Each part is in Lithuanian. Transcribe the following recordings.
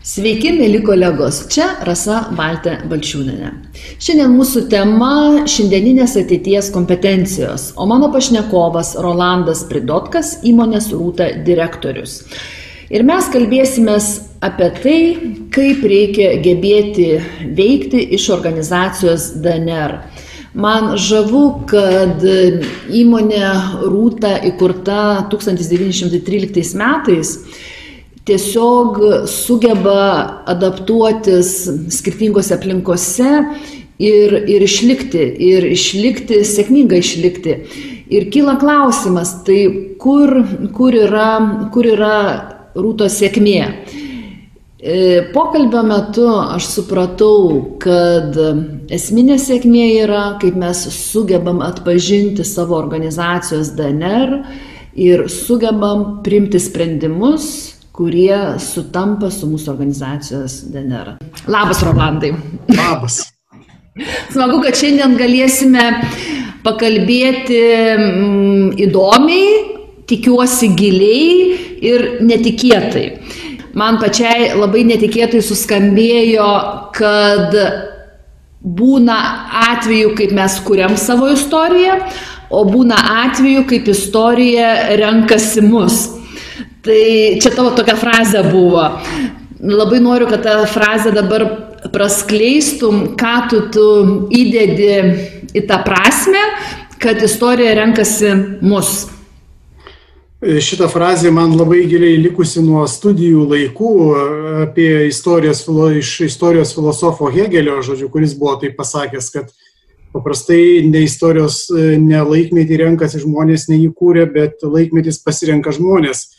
Sveiki, mėly kolegos, čia Rasa Baltė Balčiūnenė. Šiandien mūsų tema - šiandieninės ateities kompetencijos, o mano pašnekovas Rolandas Pridotkas, įmonės Rūta direktorius. Ir mes kalbėsime apie tai, kaip reikia gebėti veikti iš organizacijos DNR. Man žavu, kad įmonė Rūta įkurta 1913 metais tiesiog sugeba adaptuotis skirtingose aplinkose ir, ir išlikti, ir išlikti, sėkmingai išlikti. Ir kyla klausimas, tai kur, kur, yra, kur yra rūto sėkmė? E, pokalbio metu aš supratau, kad esminė sėkmė yra, kaip mes sugebam atpažinti savo organizacijos DNR ir sugebam priimti sprendimus, kurie sutampa su mūsų organizacijos DNR. Labas, Rolandai. Labas. Smagu, kad šiandien galėsime pakalbėti mm, įdomiai, tikiuosi giliai ir netikėtai. Man pačiai labai netikėtai suskambėjo, kad būna atveju, kaip mes kuriam savo istoriją, o būna atveju, kaip istorija renkasi mus. Tai čia tavo tokia frazė buvo. Labai noriu, kad tą frazę dabar praskleistum, ką tu, tu įdedi į tą prasme, kad istorija renkasi mus. Šitą frazę man labai giliai likusi nuo studijų laikų apie istorijos, iš istorijos filosofo Hegelio, žodžiu, kuris buvo tai pasakęs, kad paprastai ne istorijos, ne laikmetį renkasi žmonės, ne jį kūrė, bet laikmetis pasirenka žmonės.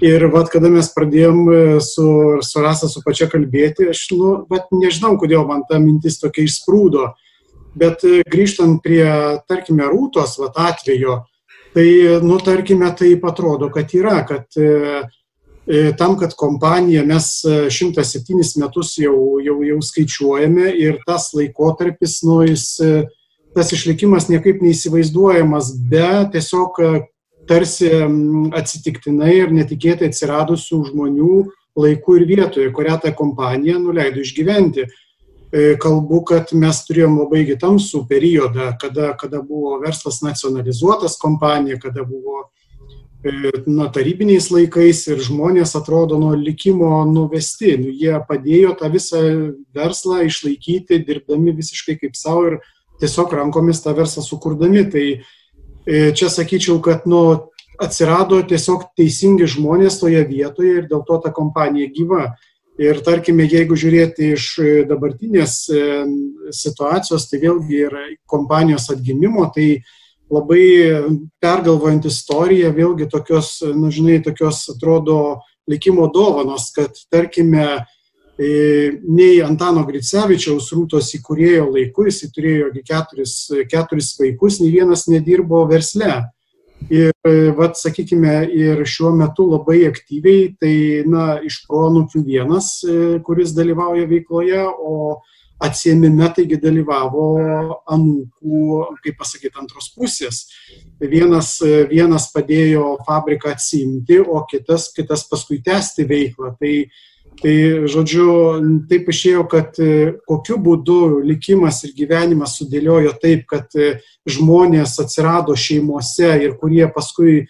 Ir vat, kada mes pradėjom e, su, su Rasa su pačia kalbėti, aš nu, vat, nežinau, kodėl man ta mintis tokia išsprūdo. Bet e, grįžtant prie, tarkime, rūtos vat, atvejo, tai, nu, tarkime, tai atrodo, kad yra, kad e, e tam, kad kompanija mes 107 metus jau, jau, jau skaičiuojame ir tas laikotarpis, nu, jis, tas išlikimas niekaip neįsivaizduojamas be tiesiog tarsi atsitiktinai ir netikėtai atsiradusių žmonių laiku ir vietoje, kurią ta kompanija nuleido išgyventi. E, kalbu, kad mes turėjom labai tamsų periodą, kada, kada buvo verslas nacionalizuotas kompanija, kada buvo e, nuo tarybiniais laikais ir žmonės atrodo nuo likimo nuvesti. Nu, jie padėjo tą visą verslą išlaikyti, dirbdami visiškai kaip savo ir tiesiog rankomis tą verslą sukurdami. Tai čia sakyčiau, kad nu, atsirado tiesiog teisingi žmonės toje vietoje ir dėl to ta kompanija gyva. Ir tarkime, jeigu žiūrėti iš dabartinės e, situacijos, tai vėlgi ir kompanijos atgimimo, tai labai pergalvojant istoriją, vėlgi tokios, na žinai, tokios atrodo likimo dovanos, kad tarkime, E, nei Antano Gricevičiaus rūtos įkūrėjo laiku, jis turėjo keturis, keturis vaikus, nei vienas nedirbo versle. Ir, e, vad, sakykime, ir šiuo metu labai aktyviai, tai, na, iš pronukių vienas, e, kuris dalyvauja veikloje, o atsiemime taigi dalyvavo anūkų, kaip pasakyti, antros pusės. Vienas, vienas padėjo fabriką atsimti, o kitas, kitas paskui tęsti veiklą. Tai Tai, žodžiu, taip išėjo, kad e, kokiu būdu likimas ir gyvenimas sudėliojo taip, kad e, žmonės atsirado šeimose ir kurie paskui e,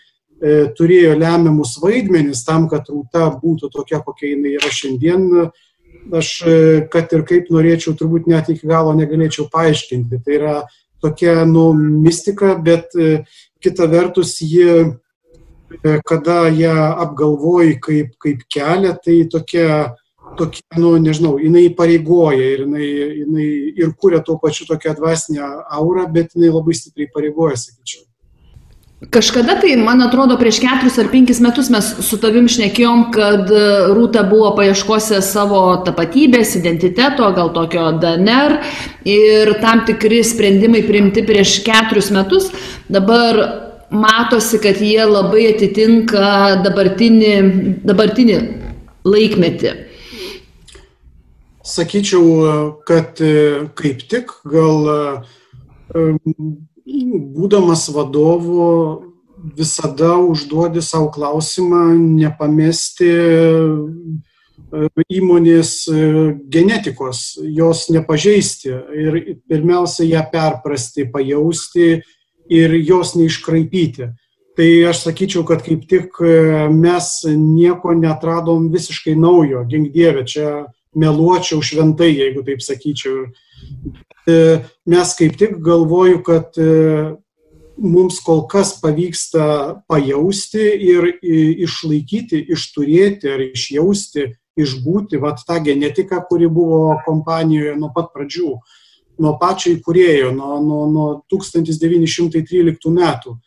turėjo lemiamus vaidmenis tam, kad rūta būtų tokia, kokia jinai yra šiandien. Aš, kad ir kaip norėčiau, turbūt net iki galo negalėčiau paaiškinti. Tai yra tokia, nu, mistika, bet kita vertus, ji kada ją apgalvoji kaip, kaip kelią, tai tokia, tokia, nu, nežinau, jinai pareigoja ir jinai, jinai ir kuria tuo pačiu tokią dvasinę aurą, bet jinai labai stipriai pareigoja, sakyčiau. Kažkada tai, man atrodo, prieš keturis ar penkis metus mes su tavim šnekėjom, kad Rūta buvo paieškose savo tapatybės, identiteto, gal tokio DNR ir tam tikri sprendimai priimti prieš keturis metus. Dabar matosi, kad jie labai atitinka dabartinį, dabartinį laikmetį. Sakyčiau, kad e, kaip tik gal e, būdamas vadovu visada užduodi savo klausimą nepamesti įmonės genetikos, jos nepažeisti ir pirmiausia ją perprasti, pajausti ir jos neiškraipyti. Tai aš sakyčiau, kad kaip tik mes nieko netradom visiškai naujo, gink dievė, čia meluočiau šventai, jeigu taip sakyčiau. E, mes kaip tik galvoju, kad e, mums kol kas pavyksta pajausti ir išlaikyti, išturėti ar išjausti, išbūti vat, tą genetiką, kuri buvo kompanijoje nuo pat pradžių, nuo pačio įkūrėjo, nuo, nuo, nuo 1913 metų.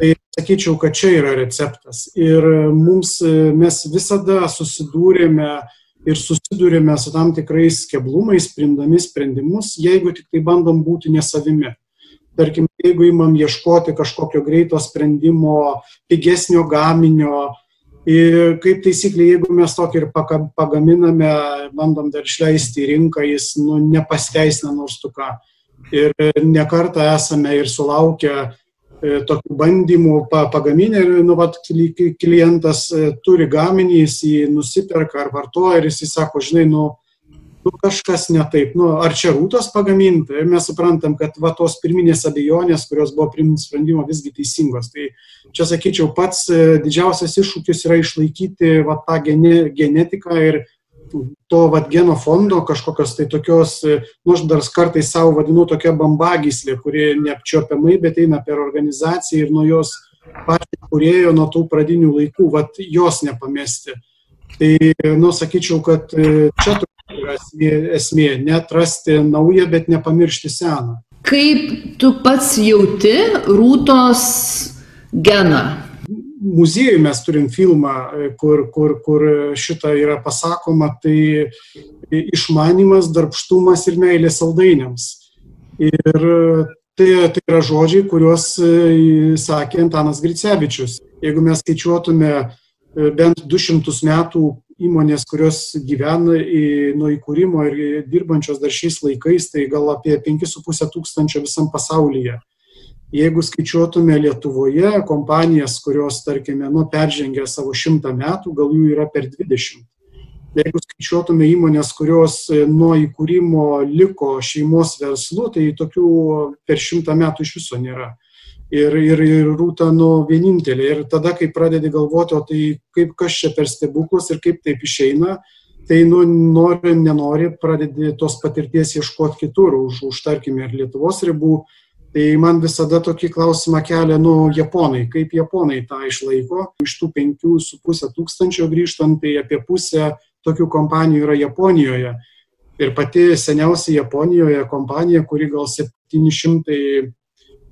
Tai sakyčiau, kad čia yra receptas. Ir mums mes visada susidūrėme ir susidurime su tam tikrais keblumais, primdami sprendimus, jeigu tik tai bandom būti nesavimi. Tarkim, jeigu imam ieškoti kažkokio greito sprendimo, pigesnio gaminio, ir kaip taisyklė, jeigu mes tokį ir pagaminame, bandom dar išleisti į rinką, jis nu, nepasteisina nors tu ką. Ir nekartą esame ir sulaukę E, tokių bandymų pa, pagaminę ir nu, vat, klientas e, turi gaminį, jis jį nusiperka ar vartoja ir jis sako, žinai, nu, nu kažkas ne taip, nu, ar čia rūtos pagaminta ir mes suprantam, kad va tos pirminės abejonės, kurios buvo primint sprendimo visgi teisingos. Tai čia sakyčiau, pats e, didžiausias iššūkis yra išlaikyti va tą gene, genetiką ir to vat geno fondo kažkokios tai tokios, nu aš dar kartais savo vadinu tokia bambagyslė, kuri neapčiopiamai, bet eina per organizaciją ir nuo jos pačių kurėjo, nuo tų pradinių laikų, vat jos nepamesti. Tai, nu, sakyčiau, kad e, čia yra esmė, esmė - netrasti naują, bet nepamiršti seną. Kaip tu pats jauti rūtos geną? muziejui mes turim filmą, kur, kur, kur šitą yra pasakoma, tai išmanimas, darbštumas ir meilė saldainiams. Ir tai, tai yra žodžiai, kuriuos e, sakė Antanas Gricevičius. Jeigu mes skaičiuotume e, bent 200 metų įmonės, kurios gyvena į, nuo įkūrimo ir dirbančios dar šiais laikais, tai gal apie 5,5 tūkstančio visam pasaulyje. Jeigu skaičiuotume Lietuvoje kompanijas, kurios, tarkime, nu, peržengė savo šimtą metų, gal jų yra per 20. Jeigu skaičiuotume įmonės, kurios e, nuo įkūrimo liko šeimos verslu, tai tokių per šimtą metų iš viso nėra. Ir, ir, ir rūta nu vienintelė. Ir tada, kai pradedi galvoti, o tai kaip kas čia per stebuklus ir kaip taip išeina, tai nu, nori, nenori, pradedi tos patirties ieškoti kitur, už, už tarkime, ir Lietuvos ribų, Tai man visada tokį klausimą kelia, nu, japonai, kaip japonai tą išlaiko. Iš tų 5,5 tūkstančio grįžtant, tai apie pusę tokių kompanijų yra Japonijoje. Ir pati seniausia Japonijoje kompanija, kuri gal 700,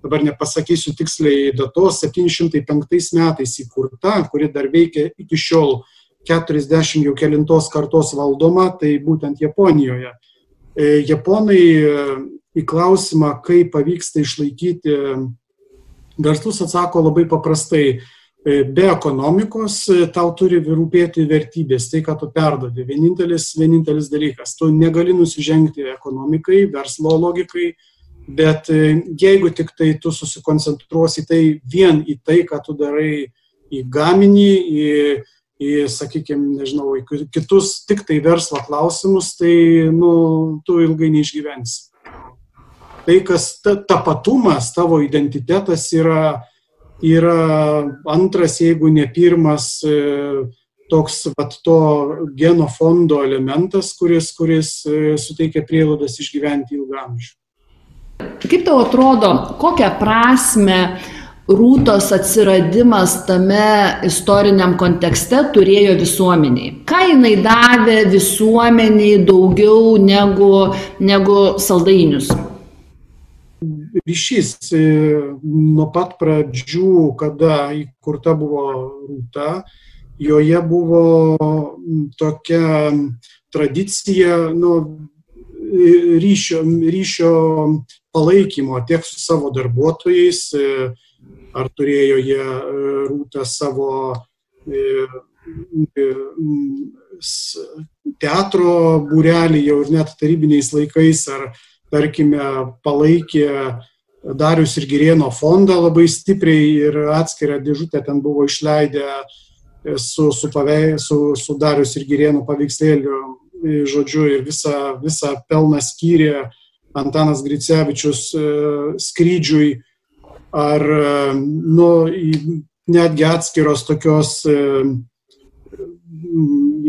dabar nepasakysiu tiksliai datos, 705 metais įkurta, kuri dar veikia iki šiol 40 jau kelintos kartos valdoma, tai būtent Japonijoje. E, Japonai į klausimą, kaip pavyksta išlaikyti verslus, atsako labai paprastai. E, be ekonomikos e, tau turi rūpėti vertybės, tai, ką tu perdodi. Vienintelis, vienintelis dalykas. Tu negali nusižengti ekonomikai, verslo logikai, bet e, jeigu tik tai tu susikoncentruosi tai vien į tai, ką tu darai į gaminį, į, į sakykime, nežinau, į kitus tik tai verslo klausimus, tai nu, tu ilgai neišgyvensi tai, kas ta, tapatumas, tavo identitetas yra, yra antras, jeigu ne pirmas, e, toks vat, to geno fondo elementas, kuris, kuris e, suteikia prielaidas išgyventi ilgamžių. Kaip tau atrodo, kokią prasme rūtos atsiradimas tame istoriniam kontekste turėjo visuomeniai? Ką jinai davė visuomeniai daugiau negu, negu saldainius? Ryšys e, nuo pat pradžių, kada įkurta buvo rūta, joje buvo tokia tradicija nu, ryšio, ryšio palaikymo tiek su savo darbuotojais, e, ar turėjo jie e, rūtą savo teatro būrelį jau ir net tarybiniais laikais, ar tarkime, palaikė Darius ir Girėno fondą labai stipriai ir atskirą dėžutę ten buvo išleidę su, su, pavei, su, su Darius ir Girėnų paveikslėliu, žodžiu, ir visą, visą pelną skyrė Antanas Gricevičius skrydžiui ar nu, netgi atskiros tokios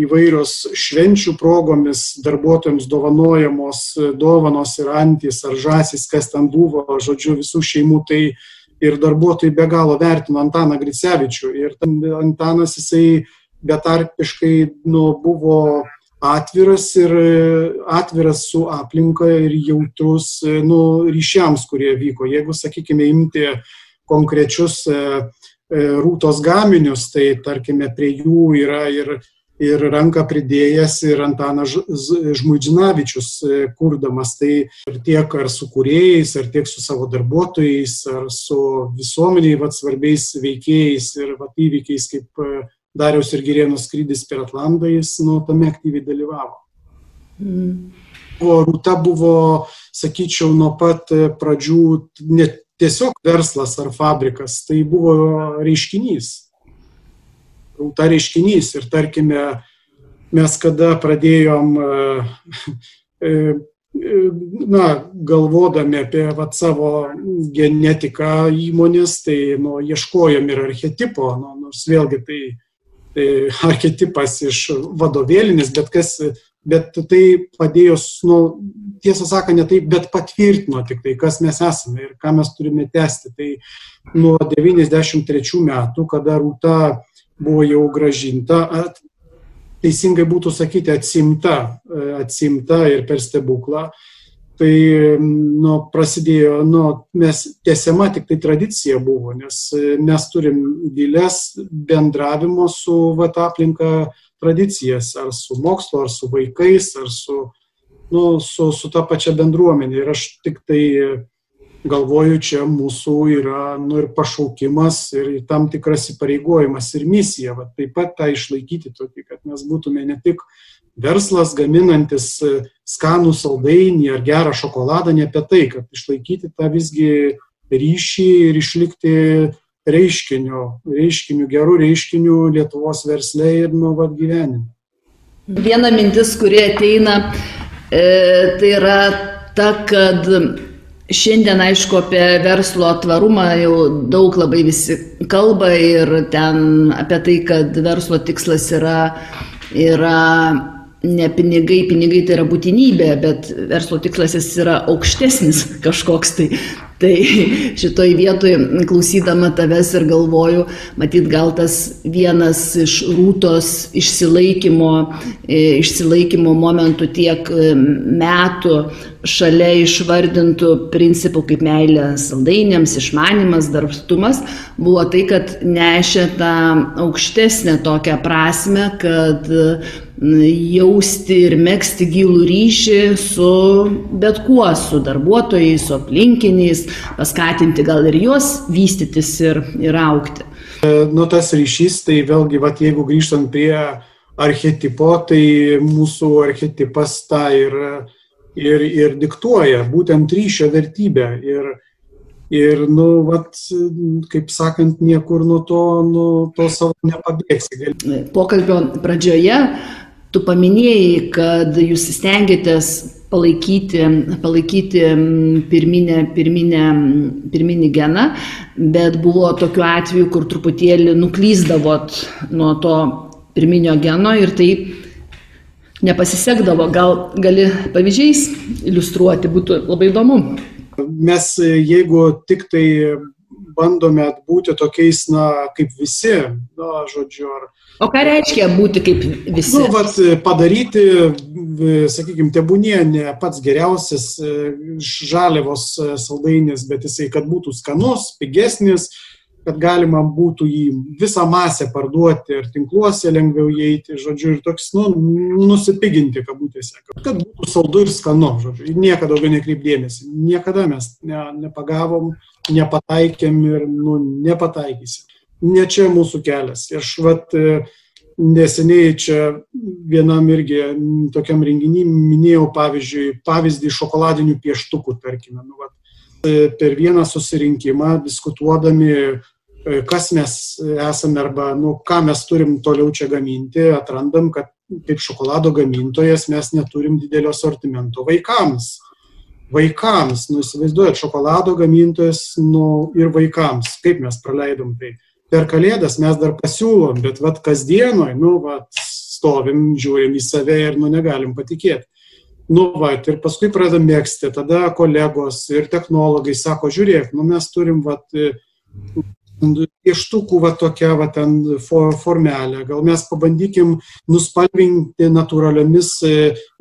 įvairios švenčių progomis darbuotojams dovanojamos dovanos ir antys ar žasis, kas ten buvo, žodžiu, visų šeimų, tai ir darbuotojai be galo vertino Antaną Gricevičių. Ir Antanas jisai betarpiškai nu, buvo atviras ir atviras su aplinka ir jautrus nu, ryšiams, kurie vyko. Jeigu, sakykime, imti konkrečius e, e, rūtos gaminius, tai tarkime, prie jų yra ir ir ranką pridėjęs ir Antanas Žmuidžinavičius e, kurdamas. Tai ir tiek ar su kuriejais, ar tiek su savo darbuotojais, ar su visuomeniai vat, svarbiais veikėjais ir vat, įvykiais, kaip e, Dariaus ir Gerėno skrydis per Atlantą, jis nu, tame aktyviai dalyvavo. Mm. O Rūta buvo, sakyčiau, nuo pat e, pradžių net tiesiog verslas ar fabrikas, tai buvo reiškinys rūta reiškinys. Ir tarkime, mes kada pradėjom, e, e, na, galvodami apie vat, savo genetiką įmonės, tai nu, ieškojom ir archetipo, nu, nors vėlgi tai, tai archetipas iš vadovėlinis, bet kas bet tai padėjo, nu, tiesą sakant, ne taip, bet patvirtino tik tai, kas mes esame ir ką mes turime tęsti. Tai nuo 93 metų, kada Rūta buvo jau gražinta, at, teisingai būtų sakyti atsimta, e, atsimta ir per stebuklą. Tai nu, prasidėjo, nu, mes tiesiama tik tai tradicija buvo, nes e, mes turim gilės bendravimo su vat, aplinka tradicijas, ar su mokslo, ar su vaikais, ar su, nu, su, su ta pačia bendruomenė. Ir aš tik tai galvoju, čia mūsų yra nu, ir pašaukimas, ir tam tikras įpareigojimas ir misija. Va, taip pat tą išlaikyti tokį, kad mes būtume ne tik verslas gaminantis e, skanų saldainį ar gerą šokoladą, ne apie tai, kad išlaikyti tą visgi ryšį ir išlikti reiškiniu, reiškiniu, gerų reiškinių Lietuvos verslė ir nuo vad gyvenime. Viena mintis, kuri ateina, e, tai yra ta, kad Šiandien, aišku, apie verslo tvarumą jau daug labai visi kalba ir ten apie tai, kad verslo tikslas yra, yra ne pinigai, pinigai tai yra būtinybė, bet verslo tikslas jis yra aukštesnis kažkoks tai. Tai šitoj vietoj klausydama tavęs ir galvoju, matyt, gal tas vienas iš rūtos išsilaikymo, e, išsilaikymo momentų tiek e, metų šalia išvardintų principų kaip meilė saldainiams, išmanimas, darbštumas, buvo tai, kad nešė tą aukštesnę tokią prasme, kad jausti ir mėgsti gilų ryšį su bet kuo, su darbuotojais, su aplinkiniais, paskatinti gal ir juos vystytis ir, ir aukti. E, nu, tas ryšys, tai vėlgi, vat, jeigu grįžtant prie archetipo, tai mūsų archetipas tą ir, ir, ir diktuoja, būtent ryšio vertybę. Ir, Ir, nu, vat, kaip sakant, niekur nuo to, nuo to savo nepabėgsi. Pokalbio pradžioje Tu paminėjai, kad jūs stengiatės palaikyti, palaikyti pirminę, pirminę, pirminį geną, bet buvo tokiu atveju, kur truputėlį nuklyzdavot nuo to pirminio geno ir tai nepasisekdavo. Gal gali pavyzdžiais iliustruoti, būtų labai įdomu. Mes jeigu tik tai bandome būti tokiais, na, kaip visi, na, žodžiu, ar O ką reiškia būti kaip visi? Nu, vat, padaryti, sakykime, tebūnie ne pats geriausias e, žaliavos e, saldainis, bet jisai, kad būtų skanus, pigesnis, kad galima būtų jį visą masę parduoti ir tinkluose lengviau įeiti, žodžiu, ir toks, nu, nusipiginti kabutėse, kad būtų saldu ir skanu, žodžiu, ir niekada daugiau nekreipdėmėsi. Niekada mes ne, nepagavom, nepataikėm ir, nu, nepataikysim ne čia mūsų kelias. Aš vat e, neseniai čia vienam irgi tokiam renginį minėjau pavyzdžiui, pavyzdį šokoladinių pieštukų, tarkime. Nu, vat, e, per vieną susirinkimą diskutuodami kas mes esame arba nu, ką mes turim toliau čia gaminti, atrandam, kad kaip šokolado gamintojas mes neturim didelio sortimento vaikams. Vaikams, nu įsivaizduojat, šokolado gamintojas nu, ir vaikams, kaip mes praleidom tai. Per kalėdas mes dar pasiūlom, bet vad kasdienoj, nu, vad stovim, žiūrim į save ir nu negalim patikėti. Nu, va, ir paskui pradedam mėgsti, tada kolegos ir technologai sako, žiūrėk, nu mes turim, va, pieštukų va tokia va ten formelė. Gal mes pabandykim nuspalvinti natūraliomis e,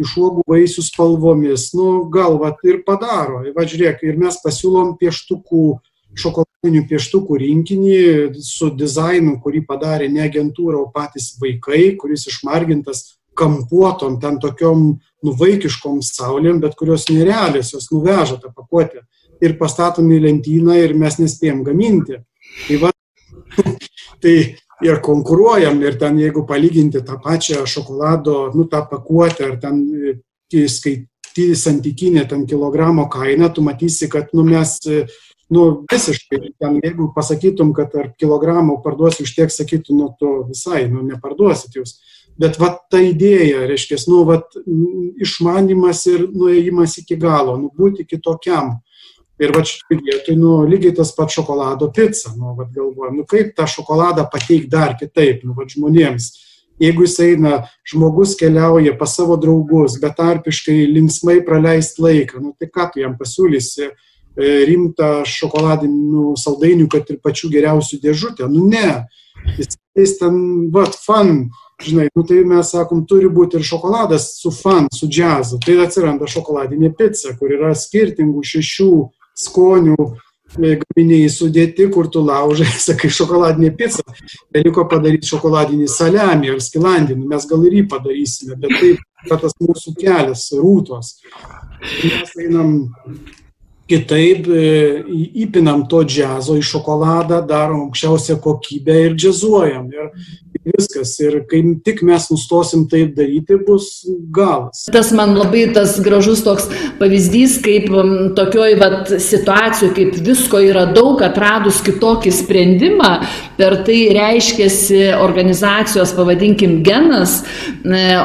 iš uogų vaisių spalvomis. Nu, gal va ir padaro. Va žiūrėk, ir mes pasiūlom pieštukų, šokoladinių pieštukų rinkinį su dizainu, kurį padarė ne agentūra, o patys vaikai, kuris išmargintas kampuotom, ten tokiom nuvaikiškom saulėm, bet kurios nerealios, jos nuveža tą pakuotę ir pastatom į lentyną ir mes nespėjom gaminti. Tai, va, tai ir konkuruojam ir ten jeigu palyginti tą pačią šokolado, nu tą pakuotę ar ten e, skaityti santykinę ten kilogramo kainą, tu matysi, kad nu mes e, nu visiškai, ten jeigu pasakytum, kad ar kilogramų parduosi už tiek, sakytum, nu tu visai, nu neparduosit jūs. Bet va ta idėja, reiškia, nu va išmanimas ir nuėjimas iki galo, nu būti kitokiam. Ir va šitoj vietoj, nu, lygiai tas pats šokolado pica, nu, va galvojam, nu, kaip tą šokoladą pateikti dar kitaip, nu, va žmonėms. Jeigu jis eina, žmogus keliauja pas savo draugus, betarpiškai linksmai praleisti laiką, nu, tai ką tu jam pasiūlysi, e, rimtą šokoladinių saldainių, kad ir pačių geriausių dėžutę, nu ne. Jis, jis ten, va, fan, žinai, nu tai mes sakom, turi būti ir šokoladas su fan, su džiazu. Tai atsiranda šokoladinė pica, kur yra skirtingų šešių skonių gaminiai sudėti, kur tu laužai, sakai, šokoladinė pica, beliko padaryti šokoladinį saliamį ar skilandinį, mes gal ir jį padarysime, bet tai yra tas mūsų kelias, rūtos. Mes einam kitaip, e, įpinam to džiazo į šokoladą, darom aukščiausią kokybę ir džiazuojam. Ir viskas. Ir kai tik mes nustosim taip daryti, bus galas. Tas man labai tas gražus toks pavyzdys, kaip tokioj vat, situacijų, kaip visko yra daug, atradus kitokį sprendimą, per tai reiškiasi organizacijos, pavadinkim, genas.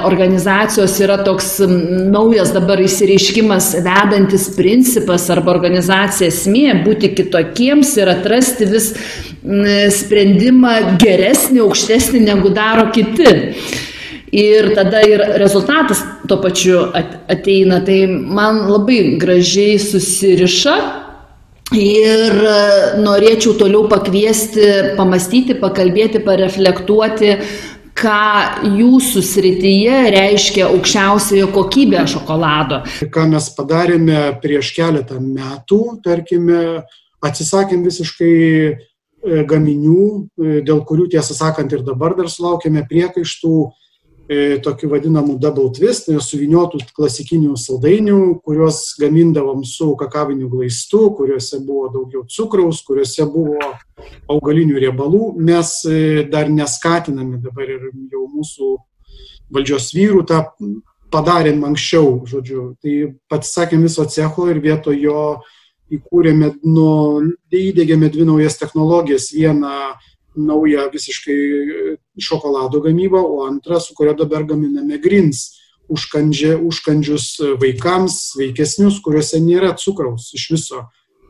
Organizacijos yra toks naujas dabar įsireiškimas, vedantis principas arba organizacija esmė būti kitokiems ir atrasti vis sprendimą geresnį, aukštesnį negu daro kiti. Ir tada ir rezultatas tuo pačiu ateina. Tai man labai gražiai susiriša ir e, norėčiau toliau pakviesti, pamastyti, pakalbėti, pareflektuoti, ką jūsų srityje reiškia aukščiausiojo kokybė šokolado. Ką mes padarėme prieš keletą metų, tarkime, atsisakėm visiškai E, gaminių, e, dėl kurių tiesą sakant ir dabar dar sulaukėme priekaištų, tokių vadinamų double twist, tai suviniotų klasikinių saldainių, kuriuos gamindavom su kakaviniu glaistu, kuriuose buvo daugiau cukraus, kuriuose buvo augalinių riebalų. Mes dar neskatiname dabar ir jau mūsų valdžios vyrų tą padarėm anksčiau, žodžiu. Tai pats sakėm viso cecho ir vietoj jo įkūrėme, nu, įdėgėme dvi naujas technologijas. Vieną naują visiškai šokolado gamybą, o antrą, su kuria dabar gaminame grins užkandžia, užkandžius vaikams, sveikesnius, kuriuose nėra cukraus iš viso,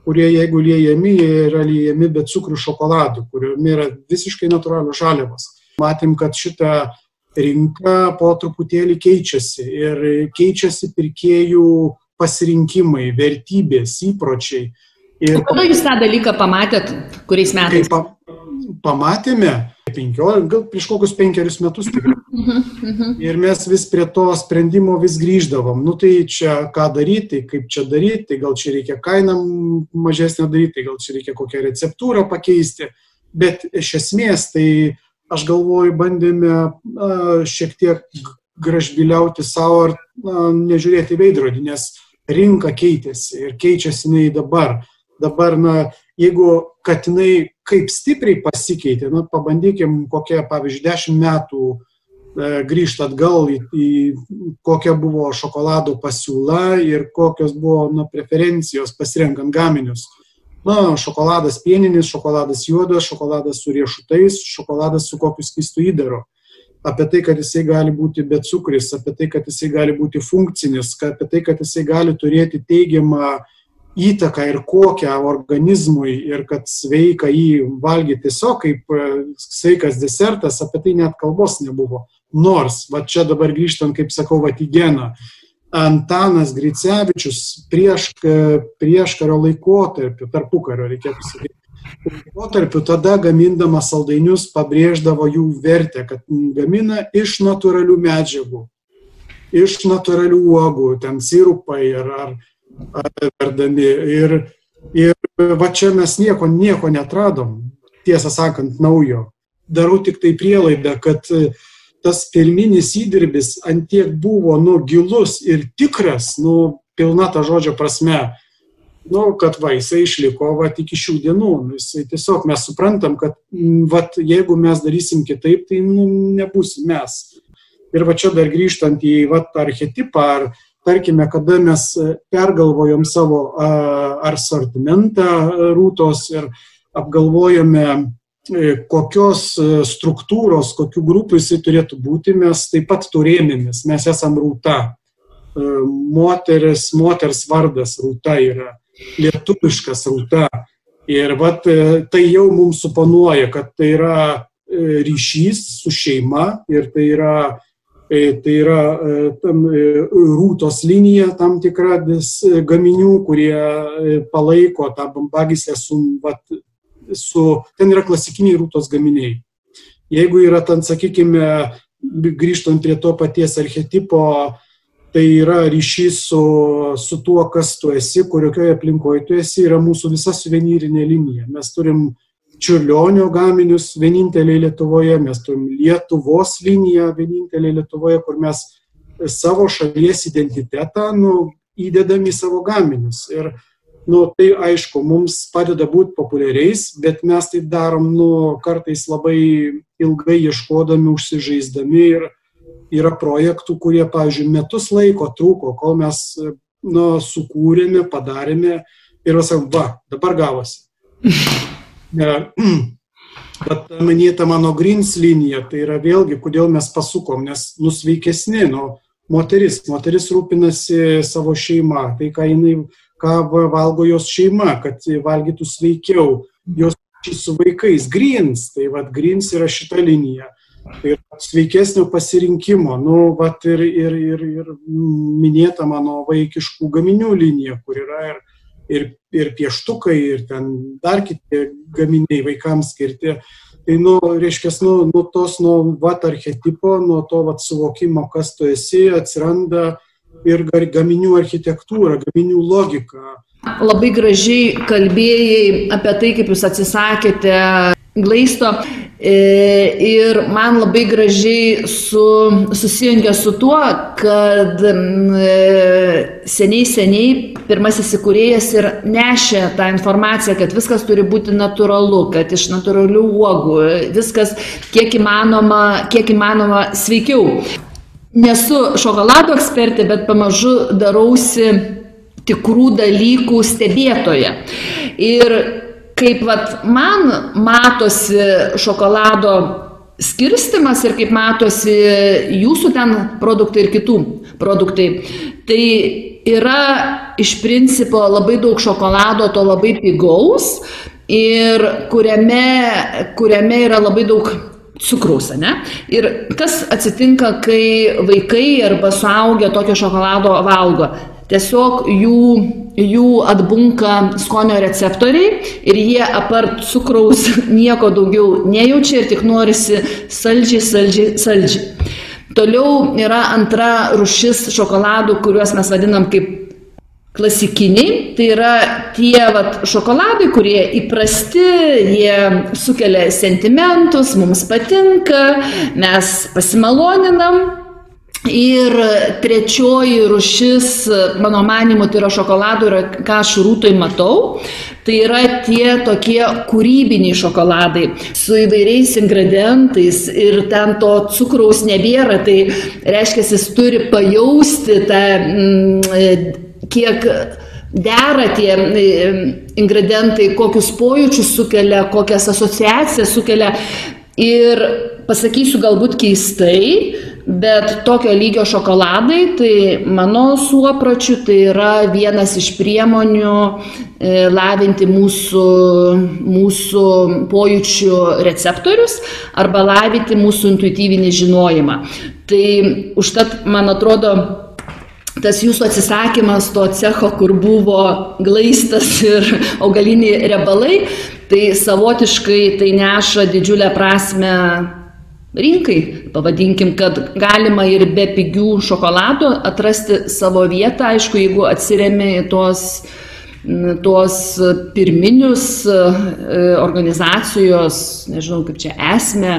kurie jeigu liejami, jie yra liejami be cukrų šokoladų, kuriuome yra visiškai natūralios žaliavos. Matėm, kad šita rinka po truputėlį keičiasi ir keičiasi pirkėjų pasirinkimai, vertybės, įpročiai. Ir kada jūs tą dalyką pamatėt, kuriais metais? Pa, pamatėme, 15, gal prieš kokius penkerius metus tikrai. Mhm, mhm. Ir mes vis prie to sprendimo vis grįždavom. Nu tai čia ką daryti, kaip čia daryti, tai gal čia reikia kainą mažesnę daryti, tai gal čia reikia kokią receptūrą pakeisti. Bet iš esmės tai aš galvoju, bandėme šiek tiek gražbiliauti savo ar na, nežiūrėti veidrodį, nes rinka keitėsi ir keičiasi jinai dabar. Dabar, na, jeigu kad jinai kaip stipriai pasikeitė, na, pabandykim kokie, pavyzdžiui, dešimt metų e, grįžti atgal į, į kokia buvo šokolado pasiūla ir kokios buvo na, preferencijos pasirenkant gaminius. Na, šokoladas pieninis, šokoladas juodas, šokoladas su riešutais, šokoladas su kokiu skistu įdaru. Apie tai, kad jisai gali būti be cukris, apie tai, kad jisai gali būti funkcinis, apie tai, kad jisai gali turėti teigiamą įtaką ir kokią organizmui ir kad sveika jį valgyti tiesiog kaip e, sveikas desertas, apie tai net kalbos nebuvo. Nors, va čia dabar grįžtant, kaip sakau, va į geną. Antanas Gricevičius prieš, prieš karo laikotarpį, tarpukario reikėtų sakyti, laikotarpiu tada gamindamas saldainius pabrėždavo jų vertę, kad gamina iš natūralių medžiagų, iš natūralių uogų, ten sirupai ar, ar verdami. Ir, ir va čia mes nieko, nieko netradom, tiesą sakant, naujo. Darau tik tai prielaidą, kad uh, tas pirminis įdirbis antiek buvo, nu, gilus ir tikras, nu, pilna ta žodžio prasme, nu, kad va, jisai išliko, va, iki šių dienų. Nu, jisai tiesiog mes suprantam, kad, va, jeigu mes darysim kitaip, tai, nu, nebūsim mes. Ir va čia dar grįžtant į, va, archetipą, ar, tarkime, kada mes pergalvojom savo ar sortimentą rūtos ir apgalvojome E, kokios e, struktūros, kokių grupių jisai turėtų būti, mes taip pat turėjomės, mes esam rūta. E, moteris, moters vardas rūta yra, lietuviškas rūta. Ir vat, tai jau mums suponuoja, kad tai yra ryšys su šeima ir tai yra, tai yra tam, rūtos linija tam tikra gaminių, kurie palaiko tą bambagyslę su vat, su, ten yra klasikiniai rūtos gaminiai. Jeigu yra ten, sakykime, grįžtant prie to paties archetipo, tai yra ryšys su, su tuo, kas tu esi, kurioje aplinkoje tu esi, yra mūsų visa suvenyrinė linija. Mes turim čiurlionio gaminius vieninteliai Lietuvoje, mes turim Lietuvos liniją vieninteliai Lietuvoje, kur mes savo šalies identitetą nu, įdedam į savo gaminius. Ir nu, tai aišku, mums padeda būti populiariais, bet mes tai darom, nu, kartais labai ilgai ieškodami, užsižaisdami ir yra projektų, kurie, pavyzdžiui, metus laiko trūko, kol mes, nu, sukūrėme, padarėme ir sakom, va, dabar gavosi. Bet minėta mano Greens linija, tai yra vėlgi, kodėl mes pasukom, nes nusveikesni, nu, moteris, moteris rūpinasi savo šeimą, tai ką jinai ką valgo jos šeima, kad valgytų sveikiau, jos su vaikais. Greens, tai vad Greens yra šita linija. Tai yra sveikesnio pasirinkimo, nu, vat ir, ir, ir, ir minėta mano vaikiškų gaminių linija, kur yra ir, ir, ir pieštukai, ir ten dar kiti gaminiai vaikams skirti. Tai, nu, reiškia, nu, nuo tos, nuo vat archetipo, nuo to vat suvokimo, kas tu esi, atsiranda ir gaminių architektūrą, gaminių logiką. Labai gražiai kalbėjai apie tai, kaip jūs atsisakėte glaisto ir man labai gražiai su, susijungia su tuo, kad e, seniai seniai pirmasis įkūrėjas ir nešė tą informaciją, kad viskas turi būti natūralu, kad iš natūralių uogų viskas kiek įmanoma, kiek įmanoma sveikiau nesu šokolado ekspertė, bet pamažu darausi tikrų dalykų stebėtoje. Ir kaip vat, man matosi šokolado skirstimas ir kaip matosi jūsų ten produktai ir kitų produktai, tai yra iš principo labai daug šokolado, to labai pigaus ir kuriame, kuriame yra labai daug cukraus, ne? Ir kas atsitinka, kai vaikai arba suaugę tokio šokolado valgo? Tiesiog jų, jų atbunka skonio receptoriai ir jie apart cukraus nieko daugiau nejaučia ir tik norisi saldžiai, saldžiai, saldžiai. Toliau yra antra rušis šokoladų, kuriuos mes vadinam kaip klasikiniai, tai yra tie vat, šokoladai, kurie įprasti, jie sukelia sentimentus, mums patinka, mes pasimaloninam. Ir trečioji rušis, mano manimu, tai yra šokoladų, yra, ką aš rūtoj matau, tai yra tie tokie kūrybiniai šokoladai su įvairiais ingredientais ir ten to cukraus nebėra, tai reiškia, jis turi pajausti tą mm, kiek dera tie ingredientai, kokius pojūčius sukelia, kokias asociacijas sukelia. Ir pasakysiu galbūt keistai, bet tokio lygio šokoladai, tai mano suopračiu, tai yra vienas iš priemonių e, lavinti mūsų, mūsų pojūčių receptorius arba lavinti mūsų intuityvinį žinojimą. Tai užtat, man atrodo, tas jūsų atsisakymas to cecho, kur buvo glaistas ir augaliniai riebalai, tai savotiškai tai neša didžiulę prasme rinkai. Pavadinkim, kad galima ir be pigių šokoladų atrasti savo vietą, aišku, jeigu atsiriami į tuos tuos pirminius e, organizacijos, nežinau kaip čia esmę,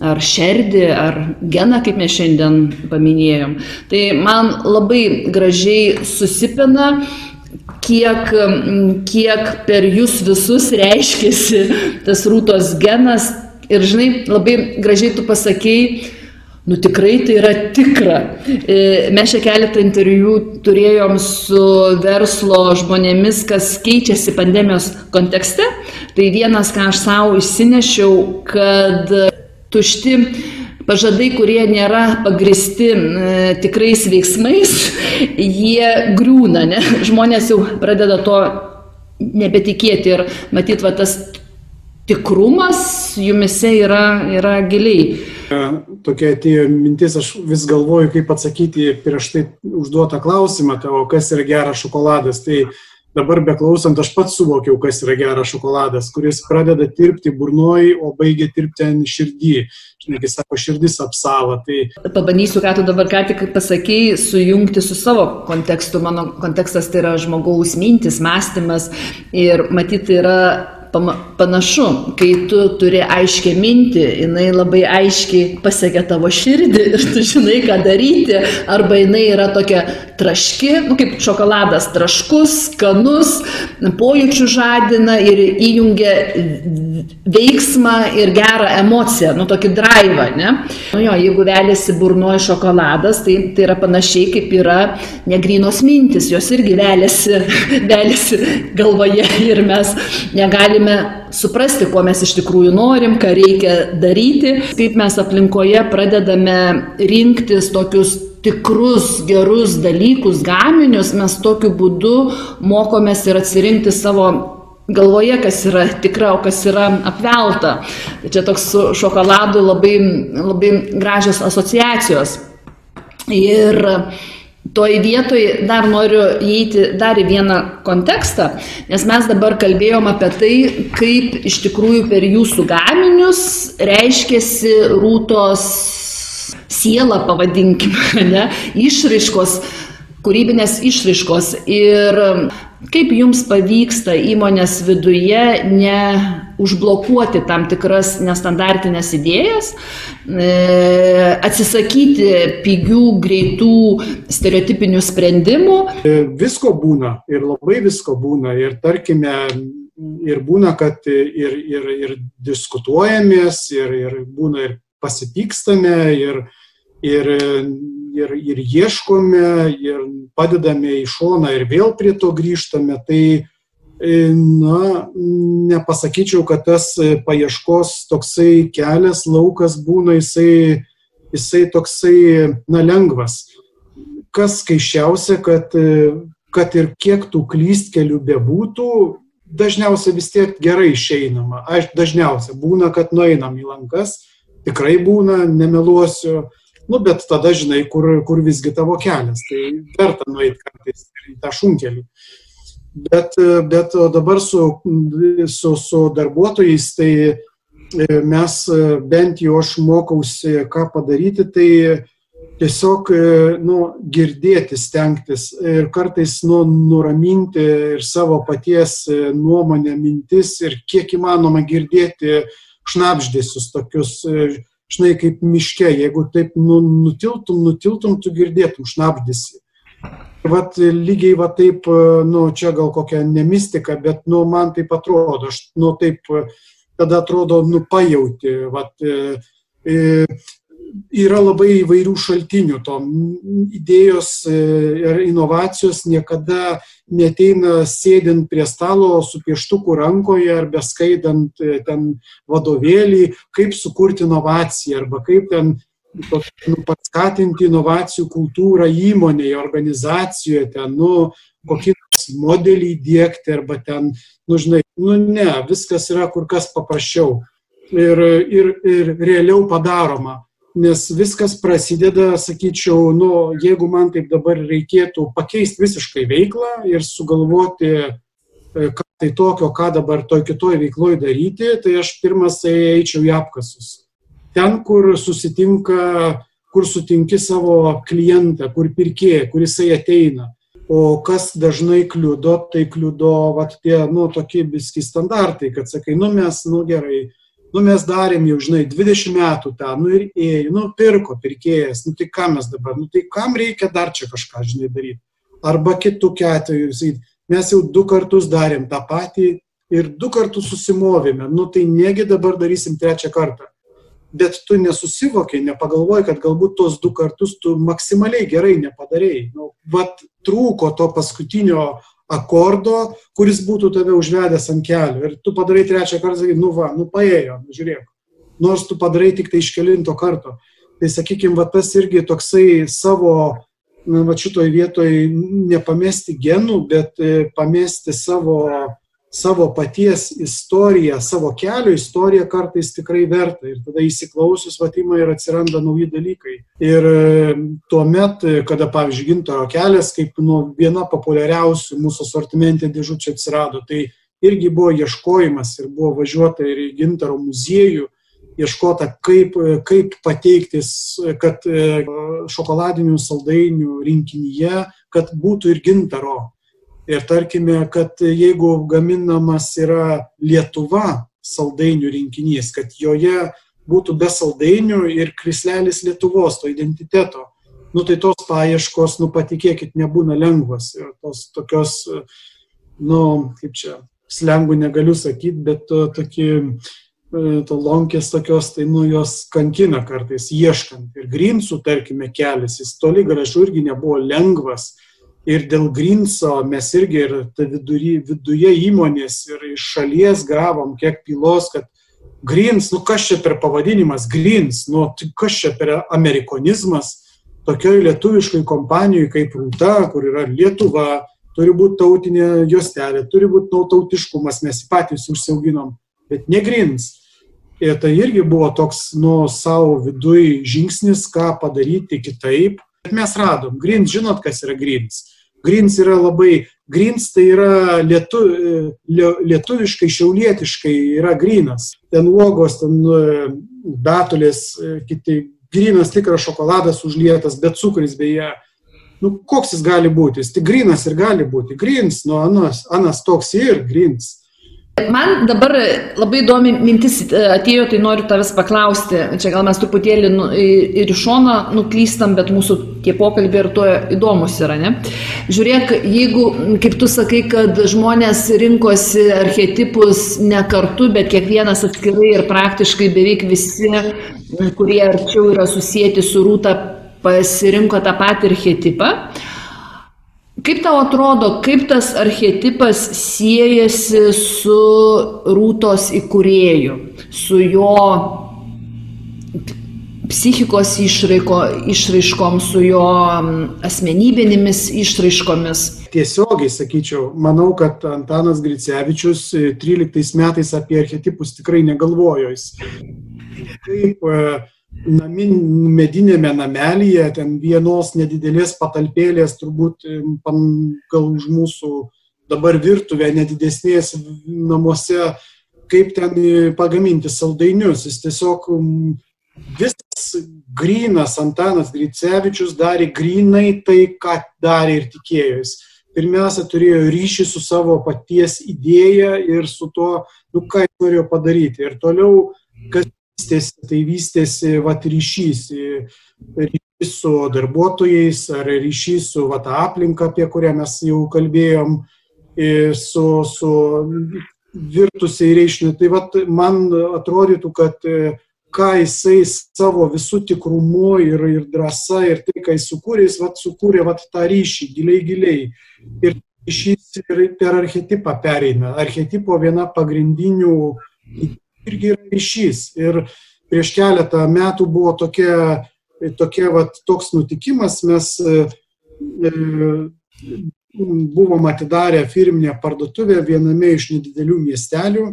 ar šerdį, ar geną, kaip mes šiandien paminėjom. Tai man labai gražiai susipina kiek, kiek per jūs visus reiškėsi tas rūtos genas. Ir žinai, labai gražiai tu pasakėjai, Nu tikrai tai yra tikra. E, mes čia keletą interviu turėjom su verslo žmonėmis, kas keičiasi pandemijos kontekste. Tai vienas, ką aš savo išsinešiau, kad tušti pažadai, kurie nėra pagristi e, tikrais veiksmais, jie griūna, ne? Žmonės jau pradeda to nebetikėti ir matyt, va tas tikrumas jumise yra, yra giliai. Tokia atėjo mintis, aš vis galvoju, kaip atsakyti prieš tai užduotą klausimą, tavo, kas yra geras šokoladas. Tai dabar beklausant, aš pats suvokiau, kas yra geras šokoladas, kuris pradeda tirpti burnoj, o baigia tirpti ant širdį. Žinai, kai sako, širdis apsava. Tai... Pabandysiu, ką tu dabar ką tik pasakėjai, sujungti su savo kontekstu. Mano kontekstas tai yra žmogaus mintis, mąstymas ir matyti yra panašu, kai tu turi aiškę mintį, jinai labai aiškiai pasiekia tavo širdį ir tu žinai, ką daryti, arba jinai yra tokia traški, nu, kaip šokoladas, traškus, skanus, pojūčių žadina ir įjungia veiksmą ir gerą emociją, nu tokį drivą, ne? Nu jo, jeigu veliasi burnoji šokoladas, tai, tai yra panašiai kaip yra negrynos mintis, jos irgi veliasi, veliasi galvoje ir mes negalime suprasti, ko mes iš tikrųjų norim, ką reikia daryti, kaip mes aplinkoje pradedame rinktis tokius tikrus gerus dalykus, gaminius, mes tokiu būdu mokomės ir atsirinkti savo galvoje, kas yra tikra, o kas yra apvelta. Čia toks su šokoladu labai, labai gražios asociacijos. Ir toj vietoj dar noriu įeiti dar į vieną kontekstą, nes mes dabar kalbėjom apie tai, kaip iš tikrųjų per jūsų gaminius reiškėsi rūtos siela, pavadinkime, ne, išraiškos, kūrybinės išraiškos. Ir kaip jums pavyksta įmonės viduje ne užblokuoti tam tikras nestandartinės idėjas, e, atsisakyti pigių, greitų, stereotipinių sprendimų. E, visko būna ir labai visko būna. Ir tarkime, ir būna, kad ir, ir, ir diskutuojamės, ir, ir būna ir pasipykstame, ir, ir, ir, ir ieškome, ir padedame į šoną ir vėl prie to grįžtame. Tai, na, nepasakyčiau, kad tas paieškos toksai kelias, laukas būna jisai, jisai toksai, na, lengvas. Kas skaičiausia, kad, kad ir kiek tų klystkelių bebūtų, dažniausiai vis tiek gerai išeinama. Aš dažniausiai būna, kad nueinam į lankas, tikrai būna, nemeluosiu, Nu, bet tada žinai, kur, kur visgi tavo kelias. Tai verta nueiti kartais į tą šunkelį. Bet, bet dabar su, su, su darbuotojais, tai e, mes bent jau aš mokausi, ką padaryti, tai tiesiog e, nu, girdėti, stengtis ir kartais nu, nuraminti ir savo paties e, nuomonę, mintis ir kiek įmanoma girdėti šnapždėsius tokius žinai, kaip miške, jeigu taip nu, nutiltum, nutiltum, tu girdėtum šnapdisi. Vat lygiai va taip, nu, čia gal kokia nemistika, bet, nu, man taip atrodo, aš, nu, taip, tada atrodo, nu, pajauti, vat, e, e, yra labai įvairių šaltinių. To idėjos e, ir inovacijos niekada neteina sėdint prie stalo su pieštuku rankoje ar beskaidant e, ten vadovėlį, kaip sukurti inovaciją arba kaip ten nu, paskatinti inovacijų kultūrą įmonėje, organizacijoje, ten, nu, kokį modelį įdėkti arba ten, nu, žinai, nu, ne, viskas yra kur kas paprasčiau ir, ir, ir realiau padaroma. Nes viskas prasideda, sakyčiau, nu, jeigu man taip dabar reikėtų pakeisti visiškai veiklą ir sugalvoti, e, ką tai tokio, ką dabar toj kitoj veikloje daryti, tai aš pirmas tai eičiau į apkasus ten, kur susitinka, kur sutinki savo klientą, kur pirkėją, kur jisai ateina. O kas dažnai kliudo, tai kliudo vat, tie, nu, tokie viski standartai, kad sakai, nu mes, nu gerai, nu mes darėm jau, žinai, 20 metų tą, nu ir ėjo, nu pirko pirkėjas, nu tai ką mes dabar, nu tai kam reikia dar čia kažką, žinai, daryti. Arba kitų atveju, mes jau du kartus darėm tą patį ir du kartus susimovėme, nu tai negi dabar darysim trečią kartą bet tu nesusivokiai, nepagalvoji, kad galbūt tos du kartus tu maksimaliai gerai nepadarėjai. Nu, vat trūko to paskutinio akordo, kuris būtų tave užvedęs ant kelių. Ir tu padarai trečią kartą, sakai, nu va, nu paėjo, nu žiūrėk. Nors tu padarai tik tai iš kelinto karto. Tai sakykime, va tas irgi toksai savo, na, va šitoj vietoj nepamesti genų, bet e, pamesti savo savo paties istoriją, savo kelio istoriją kartais tikrai verta. Ir tada įsiklausius vatimą ir atsiranda nauji dalykai. Ir e, tuo met, kada, pavyzdžiui, gintaro kelias, kaip nu, viena populiariausių mūsų sortimentė dėžučių atsirado, tai irgi buvo ieškojimas ir buvo važiuota ir į gintaro muziejų, ieškota, kaip, kaip pateikti, kad e, šokoladinių saldainių rinkinyje, kad būtų ir gintaro Ir tarkime, kad jeigu gaminamas yra Lietuva saldainių rinkinys, kad joje būtų be saldainių ir krislelis Lietuvos, to identiteto, nu tai tos paieškos, nu patikėkit, nebūna lengvos. Ir tos tokios, nu, kaip čia, slengų negaliu sakyti, bet to, tokie, to lonkės tokios, tai nu jos kankina kartais ieškant. Ir grinsų, tarkime, kelias, jis toli gražu irgi nebuvo lengvas ir dėl Grinso mes irgi ir vidury, viduje įmonės ir iš šalies gavom kiek pylos, kad Grins, nu kas čia per pavadinimas Grins, nu tai kas čia per amerikonizmas, tokioj lietuviškai kompanijoje kaip Rūta, kur yra Lietuva, turi būti tautinė juostelė, turi būti tautiškumas, mes patys užsiauginom, bet ne Grins. Ir tai irgi buvo toks, nu, savo viduj žingsnis, ką padaryti kitaip. Bet mes radom. Grins, žinot, kas yra Grins? Grins yra labai, Grins tai yra lietu, lietuviškai, šiaulietiškai yra grinas. Ten uogos, ten betulės, e, kiti, grinas tikras šokoladas užlietas, bet cukris beje. Nu, koks jis gali būti? Jis tik grinas ir gali būti. Grins, nu, anas, anas toks ir grins. Man dabar labai įdomi mintis e, atėjo, tai noriu tavęs paklausti. Čia gal mes truputėlį nu, ir iš šono nuklystam, bet mūsų tie pokalbiai ir to įdomus yra, ne? Žiūrėk, jeigu, kaip tu sakai, kad žmonės rinkosi archetipus ne kartu, bet kiekvienas atskirai ir praktiškai beveik visi, kurie arčiau yra susijęti su rūta, pasirinko tą patį archetipą. Kaip tau atrodo, kaip tas archetipas siejasi su rūtos įkūrėju, su jo psichikos išraiko, išraiškom, su jo asmenybinėmis išraiškomis? Tiesiogiai sakyčiau, manau, kad Antanas Gricevičius 13 metais apie archetipus tikrai negalvojo. Jis kaip namin, medinėme namelyje, ten vienos nedidelės patalpėlės, turbūt gal už mūsų dabar virtuvę nedidesnės namuose, kaip ten pagaminti saldainius. Jis tiesiog visas grinas Antanas Gricevičius darė grinai tai, ką darė ir tikėjus. Pirmiausia, turėjo ryšį su savo paties idėja ir su to, nu, ką jis norėjo padaryti. Ir toliau, kas vystėsi, tai vystėsi vat, ryšys, ryšys su darbuotojais ar ryšys su vat, aplinka, apie kurią mes jau kalbėjom, su, su virtusiai reiškiniu. Tai vat, man atrodytų, kad ką jisai savo visų tikrumu ir, ir drąsa ir tai, ką jis sukūrė, jis vat, sukūrė vat, tą ryšį giliai giliai. Ir ryšys ir per archetipą pereina. Archetipo viena pagrindinių irgi yra ryšys. Ir prieš keletą metų buvo tokia, tokia vat, toks nutikimas, mes e, buvom atidarę firminę parduotuvę viename iš nedidelių miestelių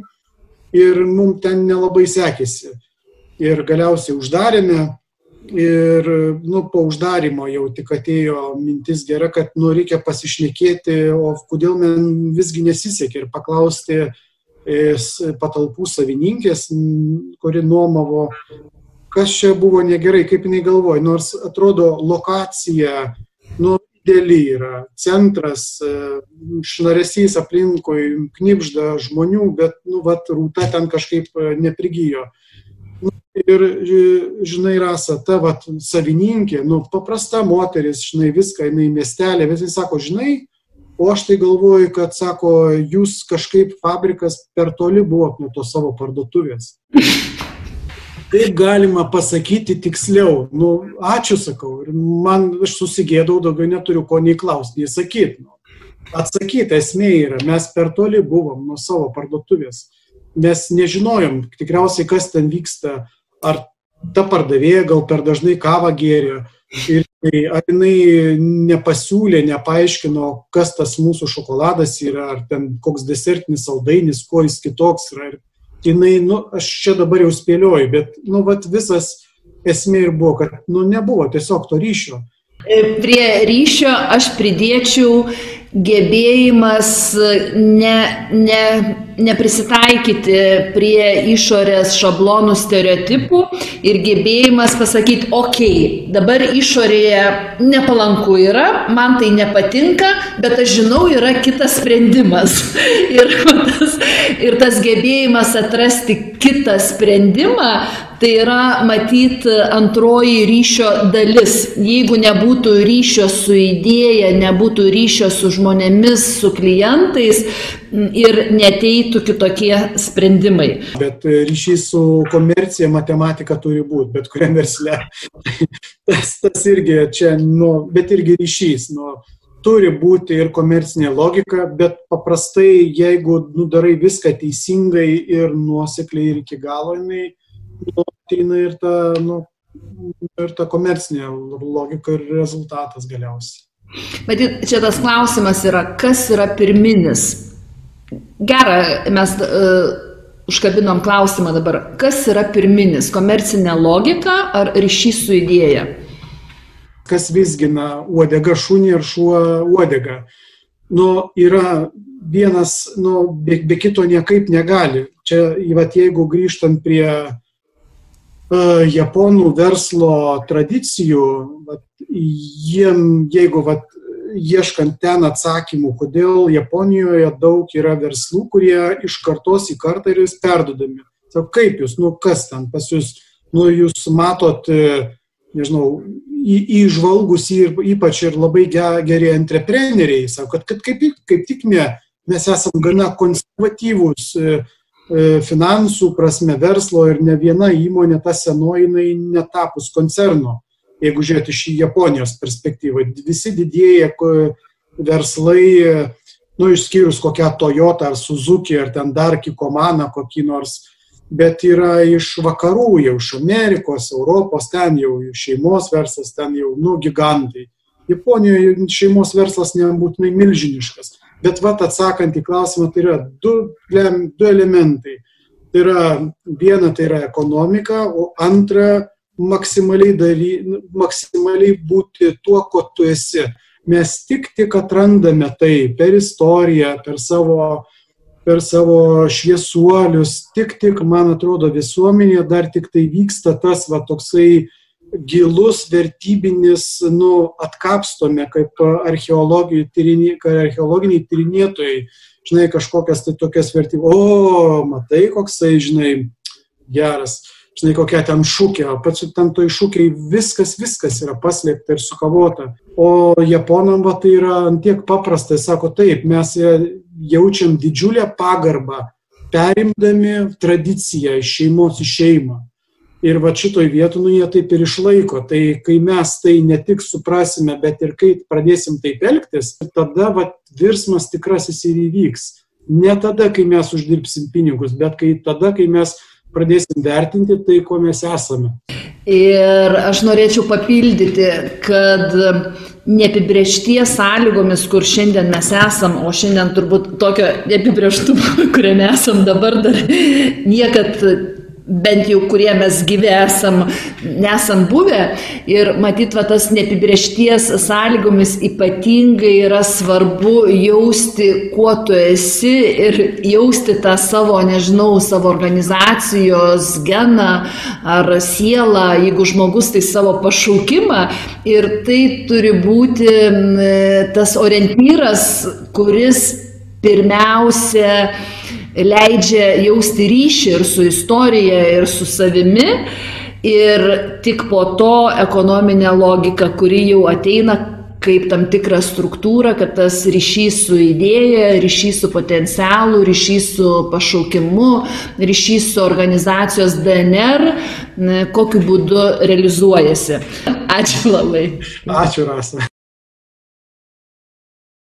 ir mums ten nelabai sekėsi. Ir galiausiai uždarėme ir nu, po uždarimo jau tik atėjo mintis gera, kad nu, reikia pasišnekėti, o kodėl man visgi nesisekė ir paklausti e, patalpų savininkės, kuri nuomavo, kas čia buvo negerai, kaip jinai galvoja, nors atrodo lokacija, nu, dideli yra, centras, e, šnaresys aplinkui, knipžda žmonių, bet, nu, vat, rūta ten kažkaip e, neprigijo. Nu, ir, e, žinai, rasa, ta, vat, savininkė, nu, paprasta moteris, žinai, viską, jinai miestelė, visi sako, žinai, o aš tai galvoju, kad, sako, jūs kažkaip fabrikas per toli buvot nuo to savo parduotuvės kaip galima pasakyti tiksliau. Nu, ačiū sakau. Ir man, aš susigėdau, daugiau neturiu ko nei klausti, nei sakyti. Nu. Atsakyti esmė yra, mes per toli buvom nuo savo parduotuvės. Mes nežinojom tikriausiai, kas ten vyksta. Ar ta pardavėja gal per dažnai kavą gėrė. Ir ar jinai nepasiūlė, nepaaiškino, kas tas mūsų šokoladas yra, ar ten koks desertinis saldainis, kuo jis kitoks yra. Ir jinai, nu, aš čia dabar jau spėlioju, bet, nu, vat visas esmė ir buvo, kad, nu, nebuvo tiesiog to ryšio. Prie ryšio aš pridėčiau gebėjimas ne, ne, neprisitaikyti prie išorės šablonų stereotipų ir gebėjimas pasakyti, okei, okay, dabar išorėje nepalanku yra, man tai nepatinka, bet aš žinau, yra kitas sprendimas. ir, tas, ir tas gebėjimas atrasti kitą sprendimą, Tai yra matyt antroji ryšio dalis. Jeigu nebūtų ryšio su idėja, nebūtų ryšio su žmonėmis, su klientais ir neteitų kitokie sprendimai. Bet ryšys su komercija, matematika turi būti, bet kuriam versle. tas, tas irgi čia, nu, bet irgi ryšys. Nu, turi būti ir komercinė logika, bet paprastai, jeigu nu, darai viską teisingai ir nuosekliai ir iki galo, jinai nu, ateina ir ta, nu, ir ta komercinė logika ir rezultatas galiausiai. Matyt, čia tas klausimas yra, kas yra pirminis. Gerai, mes uh, užkabinom klausimą dabar, kas yra pirminis - komercinė logika ar ryšys su idėja? Kas visgina uodega šunį ir šuo uodega? Nu, yra vienas, nu, be, be kito niekaip negali. Čia, vat, jeigu grįžtant prie E, japonų verslo tradicijų, vat, jiem, jeigu vat, ieškant ten atsakymų, kodėl Japonijoje daug yra verslų, kurie iš kartos į kartą ir vis perdodami. Sako, kaip jūs, nu kas ten pas jūs, nu jūs matot, e, nežinau, įžvalgus ypač ir labai geri entrepreneriai, sako, kad, kad kaip, kaip tik ne, mes esame gana konservatyvūs E, finansų prasme, verslo ir ne viena įmonė, ta senoji, jinai netapus koncerno, jeigu žiūrėti iš Japonijos perspektyvą. Visi didieji verslai, nu, išskyrus kokią Toyota ar Suzuki ar ten dar Kikomaną kokį nors, bet yra iš vakarų, jau iš Amerikos, Europos, ten jau šeimos verslas, ten jau, nu, gigantai. Japonijoje šeimos verslas nebūtinai milžiniškas Bet vat atsakant į klausimą, tai yra du, du elementai. Tai yra viena, tai yra ekonomika, o antra, maksimaliai, daly, maksimaliai būti tuo, ko tu esi. Mes tik tik atrandame tai per istoriją, per savo, per savo šviesuolius, tik tik, man atrodo, visuomenėje dar tik tai vyksta tas va toksai gilus vertybinis, nu, atkapstome kaip tyrinė, archeologiniai tyrinėtojai, žinai, kažkokias tai tokias vertybės, o, matai, koksai, žinai, geras, žinai, kokia ten šūkė, o pats ten toj šūkiai viskas, viskas yra paslėpta ir sukavota. O japonam va tai yra antiek paprastai, sako taip, mes jaučiam didžiulę pagarbą, perimdami tradiciją iš šeimos į šeimą Ir va šitoj vietoj, nu, jie taip ir išlaiko. Tai kai mes tai ne tik suprasime, bet ir kai pradėsim taip elgtis, tada va virsmas tikrasis ir įvyks. Ne tada, kai mes uždirbsim pinigus, bet kai tada, kai mes pradėsim vertinti tai, ko mes esame. Ir aš norėčiau papildyti, kad neapibriešties sąlygomis, kur šiandien mes esam, o šiandien turbūt tokio neapibrieštumo, kuriame esam dabar dar niekad bent jau kurie mes gyvi esam, nesam buvę. Ir matyt, va, tas neapibriešties sąlygomis ypatingai yra svarbu jausti, kuo tu esi ir jausti tą savo, nežinau, savo organizacijos geną ar sielą, jeigu žmogus tai savo pašaukimą. Ir tai turi būti tas orientyras, kuris pirmiausia leidžia jausti ryšį ir su istorija, ir su savimi. Ir tik po to ekonominė logika, kuri jau ateina kaip tam tikrą struktūrą, kad tas ryšys su idėja, ryšys su potencialu, ryšys su pašaukimu, ryšys su organizacijos DNR, kokiu būdu realizuojasi. Ačiū labai. Ačiū, Rasa.